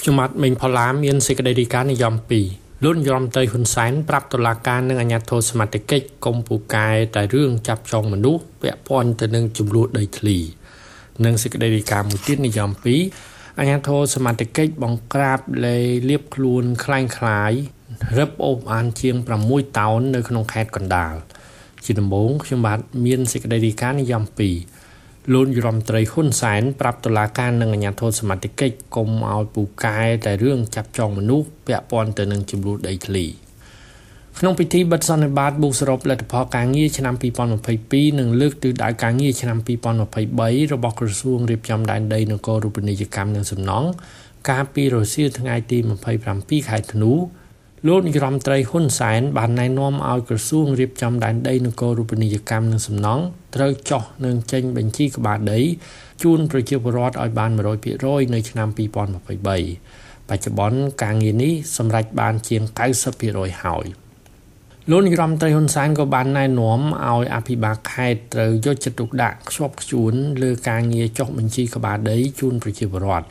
ខ្ញុំបាទមេងផល្លាមានសេចក្តីរាយការណ៍និយម2លោកនាយរដ្ឋមន្ត្រីហ៊ុនសែនប្រាប់តុលាការនិងអាជ្ញាធរសមត្ថកិច្ចកុំពូកែតែរឿងចាប់ចងមនុស្សពាក់ព័ន្ធទៅនឹងចំនួនដីធ្លីនិងសេចក្តីរាយការណ៍មួយទៀតនិយម2អាជ្ញាធរសមត្ថកិច្ចបង្ក្រាបលេលៀបខ្លួនคล้ายคล้ายរឹបអូបអានជាង6តោននៅក្នុងខេត្តកណ្ដាលជាដំបូងខ្ញុំបាទមានសេចក្តីរាយការណ៍និយម2 លោកយរដ្ឋមន្ត្រីហ៊ុនសែនប្រាប់តុលាការនិងអាជ្ញាធរសមត្ថកិច្ចកុំឲ្យពូកែតែរឿងចាប់ចងមនុស្សពាក់ព័ន្ធទៅនឹងចំនួនដីធ្លីក្នុងពិធីបិទសន្និបាតបូកសរុបលទ្ធផលការងារឆ្នាំ2022និងលើកទិសដៅការងារឆ្នាំ2023របស់ក្រសួងរៀបចំដែនដីនគររូបនីយកម្មនិងសំណង់កាលពីរសៀលថ្ងៃទី27ខែធ្នូ លោកនាយរដ្ឋមន្ត្រីហ៊ុនសែនបានណែនាំឲ្យក្រសួងរៀបចំដែនដីនគររូបនីយកម្មនិងសំណង់ត្រូវចោះនិងចេញបញ្ជីក្បាលដីជូនប្រជាពលរដ្ឋឲ្យបាន100%នៅឆ្នាំ2023បច្ចុប្បន្នការងារនេះសម្រេចបានជាង90%ហើយលោកនាយរដ្ឋមន្ត្រីហ៊ុនសែនក៏បានណែនាំឲ្យអភិបាលខេត្តត្រូវយកចិត្តទុកដាក់ខ្ជាប់ខ្ជួនលើការងារចុះបញ្ជីក្បាលដីជូនប្រជាពលរដ្ឋ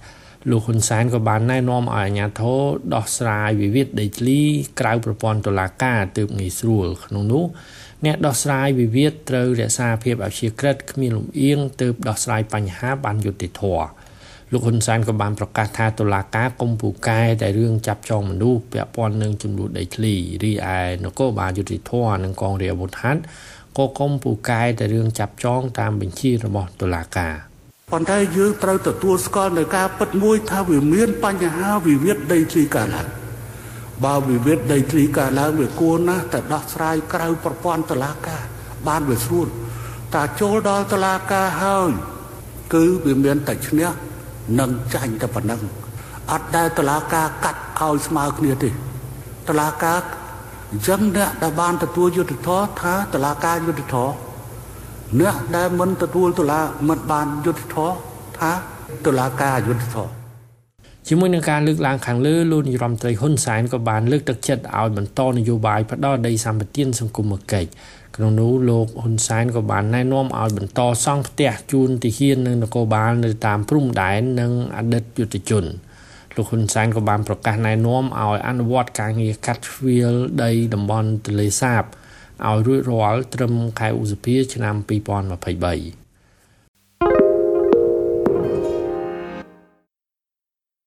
លោកហ៊ុនសែនក៏បានណែនាំឲ្យអាជ្ញាធរដោះស្រាយវិវាទដីធ្លីក្រៅប្រព័ន្ធតុលាការទើបងាយស្រួលក្នុងនោះអ្នកដោះស្រាយវិវាទត្រូវរក្សាភាពអព្យាក្រឹតគ្មានលំអៀងទើបដោះស្រាយបញ្ហាបានយុត្តិធម៌លោកហ៊ុនសែនក៏បានប្រកាសថាតុលាការកុំពូកែតែរឿងចាប់ចងមនុស្សពាក់ព័ន្ធនឹងចំនួនដីធ្លីរីឯនគរបាលយុតិធម៌និងកងរាជអាវុធហត្ថក៏កុំពូកែតែរឿងចាប់ចងតាមបញ្ជារបស់តុលាការ ប៉ុន្តែយើងត្រូវទទួលស្គាល់នៅការពិតមួយថាវាមានបញ្ហាវិវាទដីធ្លីកើតឡើងបើវិវាទដីធ្លីកើតឡើងវាគួរណាស់តែដោះស្រាយក្រៅប្រព័ន្ធតុលាការបានវាស្រួលតែចូលដល់តុលាការហើយគឺវាមានតែឈ្នះនិងចាញ់តែប៉ុណ្ណឹងអត់ដែលតុលាការកាត់ឲ្យស្មើគ្នាទេតុលាការអញ្ចឹងអ្នកដែលបានទទួលយុត្តិធម៌ថាតុលាការយុត្តិធម៌ អ្នកដែលមិនទទួលតុលាមិនបានយុត្តិធម៌ថាតុលាការយុត្តិធម៌ជាមួយនឹងការលើកឡើងខាងលើលោកនាយរដ្ឋមន្ត្រីហ៊ុនសែនក៏បានលើកទឹកចិត្តឲ្យបន្តនយោបាយផ្ដោតដីសម្បត្តិសង្គមគិច្ចក្នុងនោះលោកហ៊ុនសែនក៏បានណែនាំឲ្យបន្តសង់ផ្ទះជូនទាហាននិងនគរបាលនៅតាមព្រំដែននិងអតីតយុទ្ធជនលោកហ៊ុនសែនក៏បានប្រកាសណែនាំឲ្យអនុវត្តការងារកាត់ជ្រៀលដីតំបន់ទន្លេសាប ឲ្យរួចរាល់ត្រឹមខែឧសភាឆ្នាំ2023